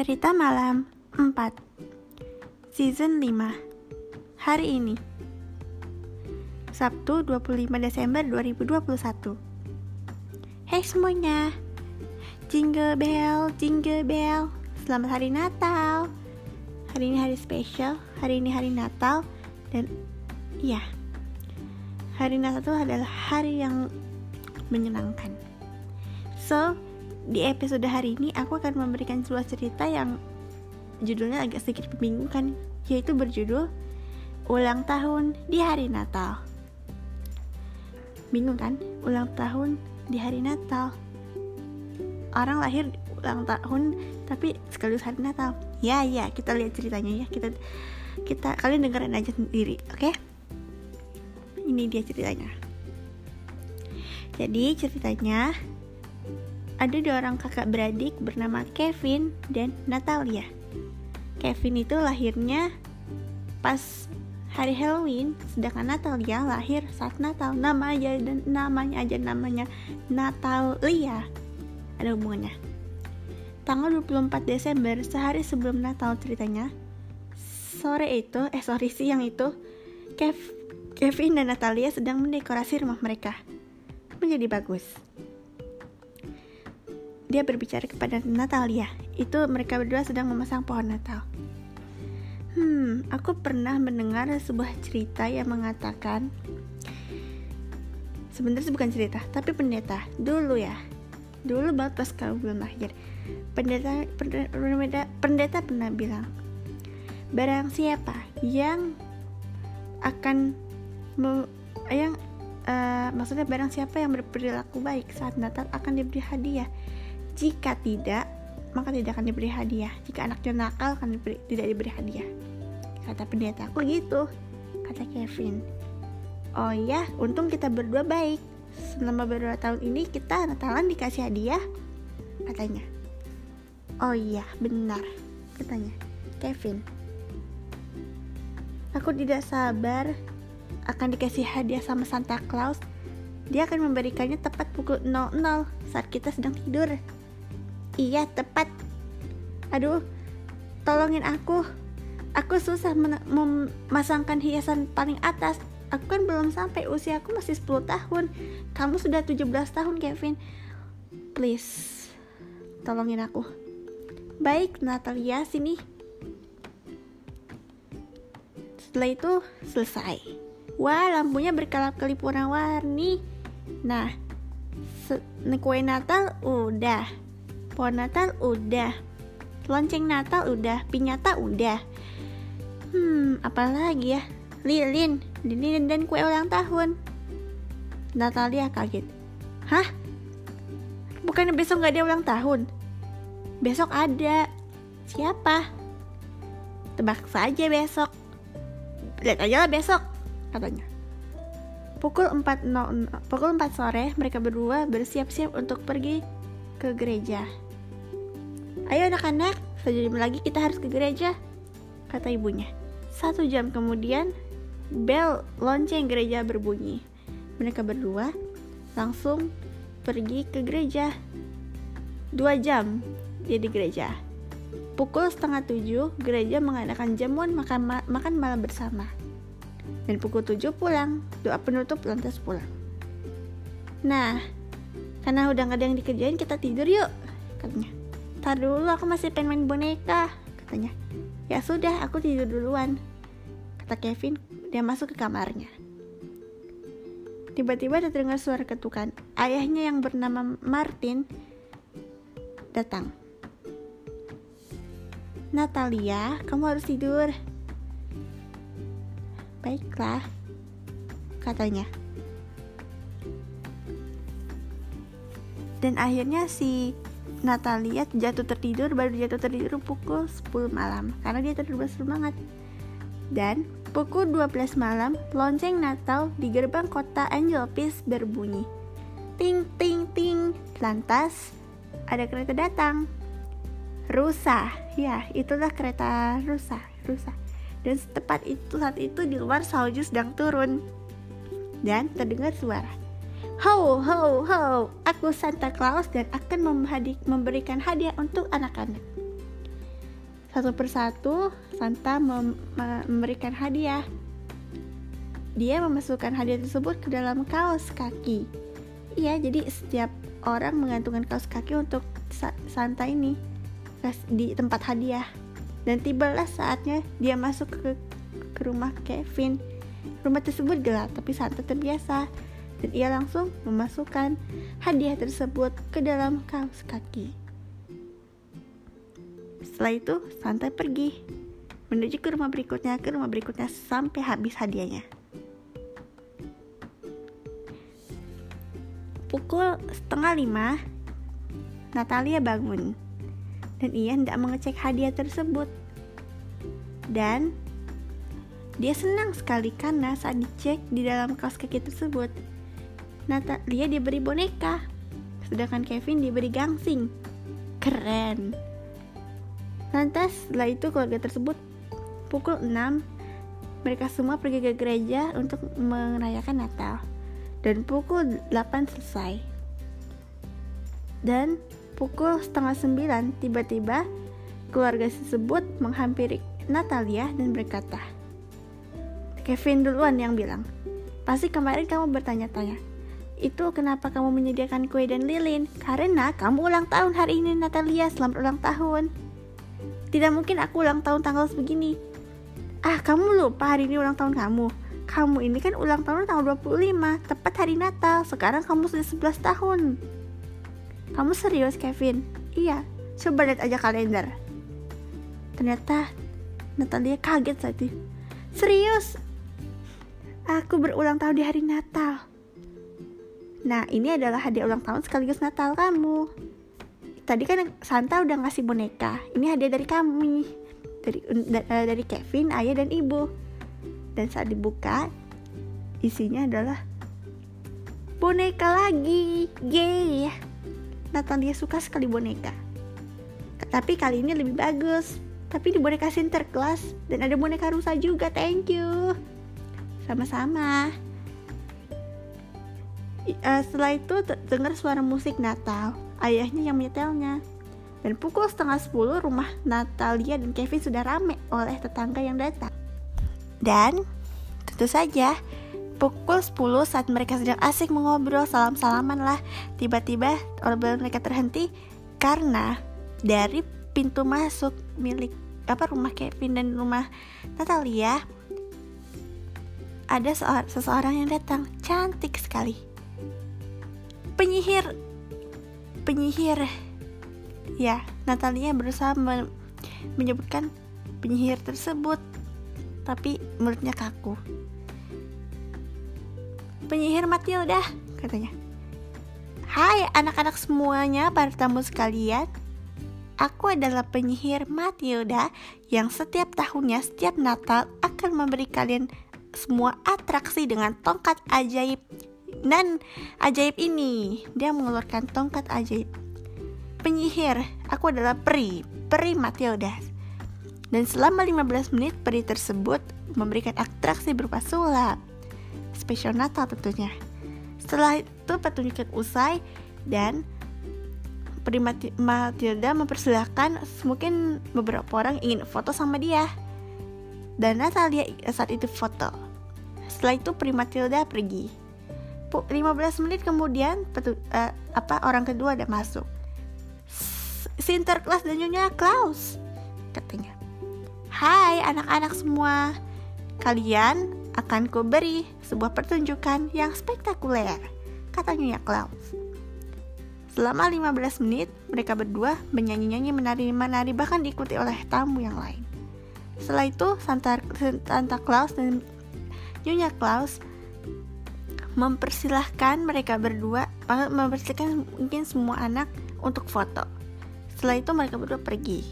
Cerita Malam 4 Season 5 Hari ini. Sabtu 25 Desember 2021 Hai semuanya. Jingle bell, jingle bell. Selamat hari Natal. Hari ini hari spesial Hari ini hari Natal Dan iya. Hari Natal itu adalah hari yang menyenangkan. So, di episode hari ini aku akan memberikan sebuah cerita yang judulnya agak sedikit membingungkan, yaitu berjudul Ulang Tahun di Hari Natal. Bingung kan? Ulang tahun di hari Natal. Orang lahir ulang tahun tapi sekaligus hari Natal. Ya ya, kita lihat ceritanya ya. Kita kita kalian dengerin aja sendiri, oke? Okay? Ini dia ceritanya. Jadi ceritanya ada dua orang kakak beradik bernama Kevin dan Natalia. Kevin itu lahirnya pas hari Halloween, sedangkan Natalia lahir saat Natal. Nama aja dan namanya aja namanya Natalia. Ada hubungannya. Tanggal 24 Desember, sehari sebelum Natal ceritanya, sore itu, eh sorry siang itu, Kev, Kevin dan Natalia sedang mendekorasi rumah mereka. Menjadi bagus dia berbicara kepada Natalia. Itu mereka berdua sedang memasang pohon Natal. Hmm, aku pernah mendengar sebuah cerita yang mengatakan sebenarnya bukan cerita, tapi pendeta dulu ya. Dulu banget pas kamu belum lahir. Pendeta, pendeta, pendeta pernah bilang, barang siapa yang akan me, yang uh, maksudnya barang siapa yang berperilaku baik saat Natal akan diberi hadiah jika tidak, maka tidak akan diberi hadiah. Jika anaknya nakal, akan diberi, tidak diberi hadiah. Kata pendeta aku gitu, kata Kevin. Oh ya, untung kita berdua baik. Selama beberapa tahun ini kita Natalan dikasih hadiah, katanya. Oh iya, benar, katanya. Kevin. Aku tidak sabar akan dikasih hadiah sama Santa Claus. Dia akan memberikannya tepat pukul 00 saat kita sedang tidur. Iya, tepat. Aduh, tolongin aku. Aku susah memasangkan hiasan paling atas. Aku kan belum sampai usia aku masih 10 tahun. Kamu sudah 17 tahun, Kevin. Please, tolongin aku. Baik, Natalia, sini. Setelah itu selesai. Wah, lampunya berkelap-kelip warna-warni. Nah, kue Natal udah pohon Natal udah. Lonceng Natal udah pinyata udah. Hmm apalagi ya? Lilin lilin dan kue ulang tahun. Natalia kaget. Hah? Bukannya besok nggak ada ulang tahun? Besok ada. Siapa? Tebak saja besok. Lihat aja lah besok katanya. Pukul 4 no, pukul 4 sore mereka berdua bersiap-siap untuk pergi ke gereja Ayo anak-anak, sejam lagi kita harus ke gereja, kata ibunya. Satu jam kemudian, bel lonceng gereja berbunyi. Mereka berdua langsung pergi ke gereja. Dua jam dia di gereja. Pukul setengah tujuh, gereja mengadakan jamuan makan, ma makan malam bersama. Dan pukul tujuh pulang, doa penutup lantas pulang. Nah, karena udah gak ada yang dikerjain, kita tidur yuk, katanya. Tar dulu aku masih pengen main boneka Katanya. Ya sudah aku tidur duluan Kata Kevin. Dia masuk ke kamarnya. Tiba-tiba terdengar suara ketukan. Ayahnya yang bernama Martin Datang. Natalia, kamu harus tidur. Baiklah Katanya. Dan akhirnya si Natalia jatuh tertidur baru jatuh tertidur pukul 10 malam karena dia terlalu bersemangat. Dan pukul 12 malam, lonceng Natal di gerbang kota Angel Peace berbunyi. Ting ting ting. Lantas ada kereta datang. Rusa, ya itulah kereta rusa, rusa. Dan setepat itu saat itu di luar salju sedang turun. Dan terdengar suara Ho, ho, ho, aku Santa Claus dan akan memberikan hadiah untuk anak-anak. satu persatu Santa mem memberikan hadiah. Dia memasukkan hadiah tersebut ke dalam kaos kaki. Iya, jadi setiap orang mengantungkan kaos kaki untuk Santa ini di tempat hadiah. Dan tibalah saatnya dia masuk ke, ke rumah Kevin. Rumah tersebut gelap, tapi Santa terbiasa dan ia langsung memasukkan hadiah tersebut ke dalam kaos kaki. Setelah itu, Santai pergi menuju ke rumah berikutnya, ke rumah berikutnya sampai habis hadiahnya. Pukul setengah lima, Natalia bangun dan ia hendak mengecek hadiah tersebut. Dan dia senang sekali karena saat dicek di dalam kaos kaki tersebut, Natalia diberi boneka, sedangkan Kevin diberi gangsing. Keren. Lantas setelah itu keluarga tersebut pukul 6 mereka semua pergi ke gereja untuk merayakan Natal. Dan pukul 8 selesai. Dan pukul setengah 9 tiba-tiba keluarga tersebut menghampiri Natalia dan berkata Kevin duluan yang bilang. Pasti kemarin kamu bertanya-tanya itu kenapa kamu menyediakan kue dan lilin karena kamu ulang tahun hari ini Natalia selamat ulang tahun tidak mungkin aku ulang tahun tanggal sebegini. Ah, kamu lupa hari ini ulang tahun kamu. Kamu ini kan ulang tahun tanggal 25, tepat hari Natal. Sekarang kamu sudah 11 tahun. Kamu serius, Kevin? Iya, coba lihat aja kalender. Ternyata Natalia kaget itu. Serius? Aku berulang tahun di hari Natal. Nah, ini adalah hadiah ulang tahun sekaligus Natal kamu. Tadi kan Santa udah ngasih boneka. Ini hadiah dari kami. Dari uh, dari Kevin ayah dan ibu. Dan saat dibuka isinya adalah boneka lagi. Yay Natalia suka sekali boneka. Tapi kali ini lebih bagus. Tapi di boneka Sinterklas dan ada boneka rusa juga. Thank you. Sama-sama uh, setelah itu dengar suara musik Natal ayahnya yang menyetelnya. Dan pukul setengah sepuluh rumah Natalia dan Kevin sudah rame oleh tetangga yang datang. Dan tentu saja pukul 10 saat mereka sedang asik mengobrol salam-salaman lah tiba-tiba obrolan mereka terhenti karena dari pintu masuk milik apa rumah Kevin dan rumah Natalia ada seseorang yang datang cantik sekali penyihir. Penyihir. Ya Natalia berusaha me menyebutkan penyihir tersebut tapi mulutnya kaku. Penyihir Matilda katanya. Hai anak-anak semuanya para tamu sekalian. Aku adalah penyihir Matilda yang setiap tahunnya setiap Natal akan memberi kalian semua atraksi dengan tongkat ajaib dan ajaib ini, dia mengeluarkan tongkat ajaib. Penyihir, aku adalah peri, peri Matilda. Dan selama 15 menit peri tersebut memberikan atraksi berupa sulap. Spesial Natal tentunya. Setelah itu pertunjukan usai dan peri Matilda mempersilahkan mungkin beberapa orang ingin foto sama dia. Dan Natalia saat itu foto. Setelah itu Peri Matilda pergi. 15 menit kemudian petu, uh, apa orang kedua ada masuk. Sinterklas dan Nyonya Klaus katanya. Hai anak-anak semua. Kalian akan kuberi sebuah pertunjukan yang spektakuler Kata Nyonya Klaus. Selama 15 menit mereka berdua menyanyi-nyanyi menari-menari bahkan diikuti oleh tamu yang lain. Setelah itu Santa, Santa Claus dan Nyonya Klaus mempersilahkan mereka berdua mempersilahkan mungkin semua anak untuk foto. Setelah itu mereka berdua pergi.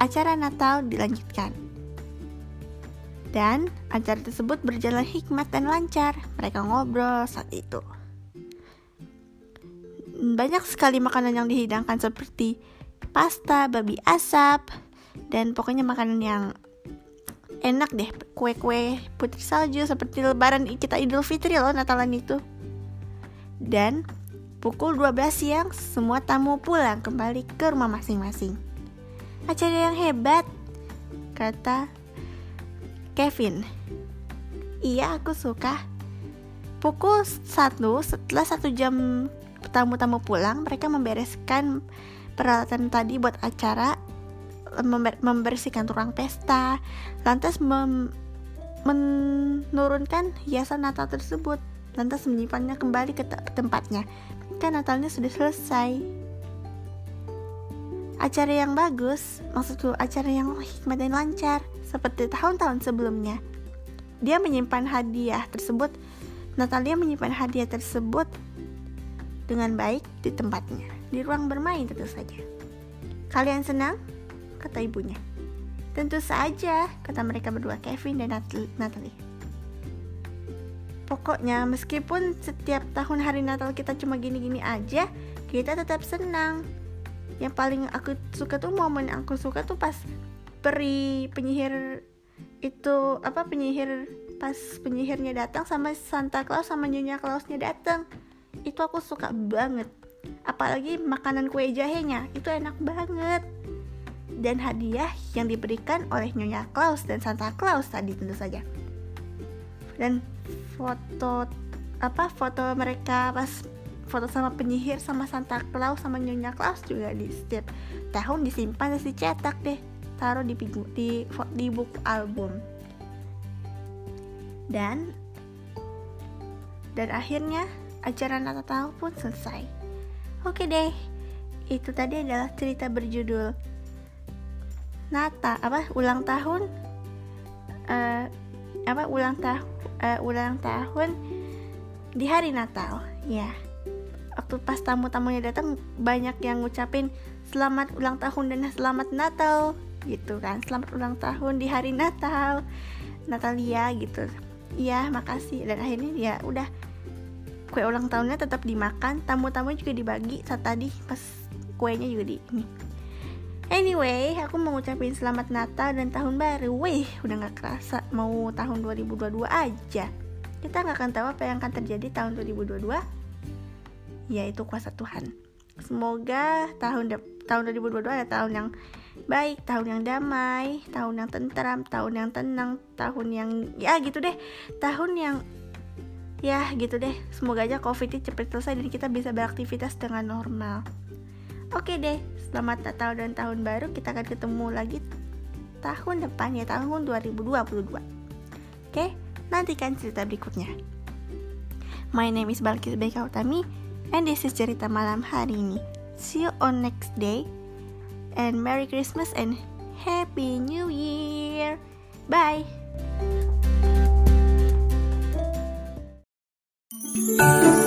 Acara Natal dilanjutkan. Dan acara tersebut berjalan hikmat dan lancar. Mereka ngobrol saat itu. Banyak sekali makanan yang dihidangkan seperti pasta, babi asap, dan pokoknya makanan yang enak deh kue-kue putri salju seperti lebaran kita Idul Fitri loh Natalan itu. Dan pukul 12 siang semua tamu pulang kembali ke rumah masing-masing. Acara yang hebat kata Kevin. Iya, aku suka. Pukul satu setelah satu jam tamu-tamu pulang, mereka membereskan peralatan tadi buat acara, membersihkan ruang pesta, lantas mem menurunkan hiasan Natal tersebut, lantas menyimpannya kembali ke tempatnya. Kan Natalnya sudah selesai. Acara yang bagus, maksudku acara yang hikmat dan lancar, seperti tahun-tahun sebelumnya. Dia menyimpan hadiah tersebut, Natalia menyimpan hadiah tersebut dengan baik di tempatnya, di ruang bermain tentu saja. Kalian senang? Kata ibunya. Tentu saja, kata mereka berdua, Kevin dan Natalie. Pokoknya meskipun setiap tahun hari Natal kita cuma gini-gini aja, kita tetap senang. Yang paling aku suka tuh momen aku suka tuh pas peri penyihir itu apa penyihir pas penyihirnya datang sama Santa Claus sama Nyonya Clausnya datang itu aku suka banget apalagi makanan kue jahenya itu enak banget dan hadiah yang diberikan oleh Nyonya Claus dan Santa Claus tadi tentu saja. Dan foto apa foto mereka pas foto sama penyihir sama Santa Claus sama Nyonya Claus juga di setiap tahun disimpan dan dicetak deh taruh di, di di buku album. Dan dan akhirnya acara Natal pun selesai. Oke deh itu tadi adalah cerita berjudul Nata apa ulang tahun uh, apa ulang tahun uh, ulang tahun di hari Natal ya. Waktu pas tamu-tamunya datang banyak yang ngucapin selamat ulang tahun dan selamat Natal gitu kan. Selamat ulang tahun di hari Natal Natalia gitu. Iya makasih. Dan akhirnya ya udah kue ulang tahunnya tetap dimakan tamu-tamu juga dibagi saat tadi pas kuenya juga di ini Anyway, aku mau ngucapin selamat Natal dan tahun baru. Wih, udah gak kerasa mau tahun 2022 aja. Kita gak akan tahu apa yang akan terjadi tahun 2022. Yaitu kuasa Tuhan. Semoga tahun tahun 2022 ada tahun yang baik, tahun yang damai, tahun yang tentram, tahun yang tenang, tahun yang ya gitu deh, tahun yang ya gitu deh. Semoga aja covid ini cepat selesai dan kita bisa beraktivitas dengan normal. Oke deh, Selamat Natal dan Tahun Baru. Kita akan ketemu lagi tahun depan ya tahun 2022. Oke, nantikan cerita berikutnya. My name is Balkis Beka Utami and this is cerita malam hari ini. See you on next day and Merry Christmas and Happy New Year. Bye. thank you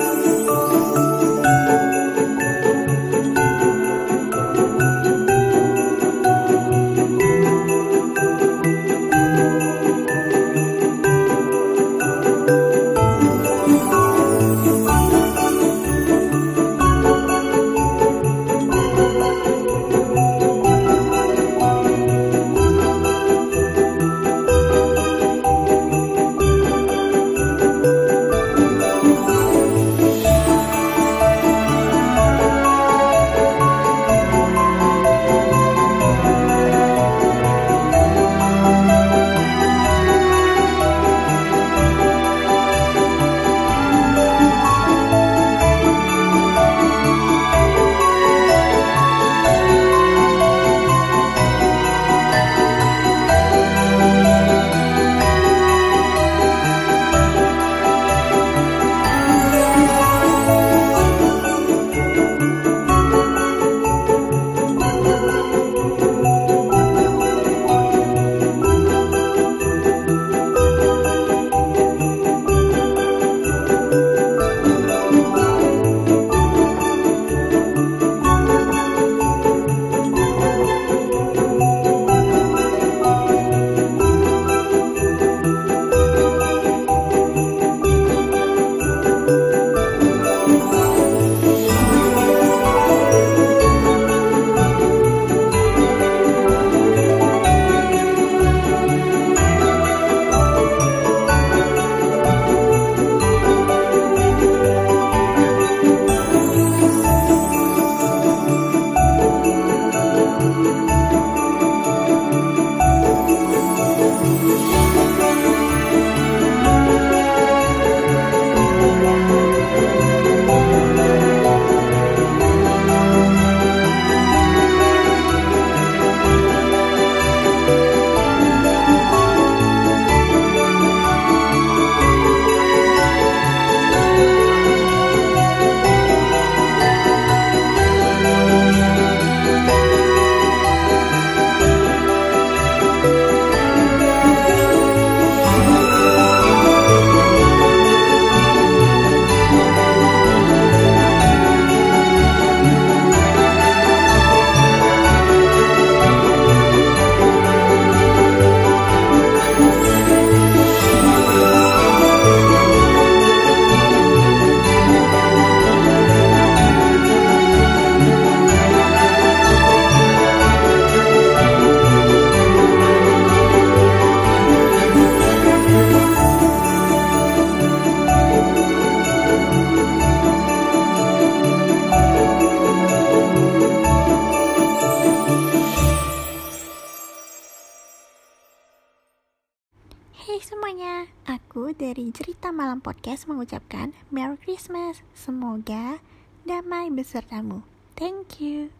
Podcast mengucapkan Merry Christmas. Semoga damai besertamu. Thank you.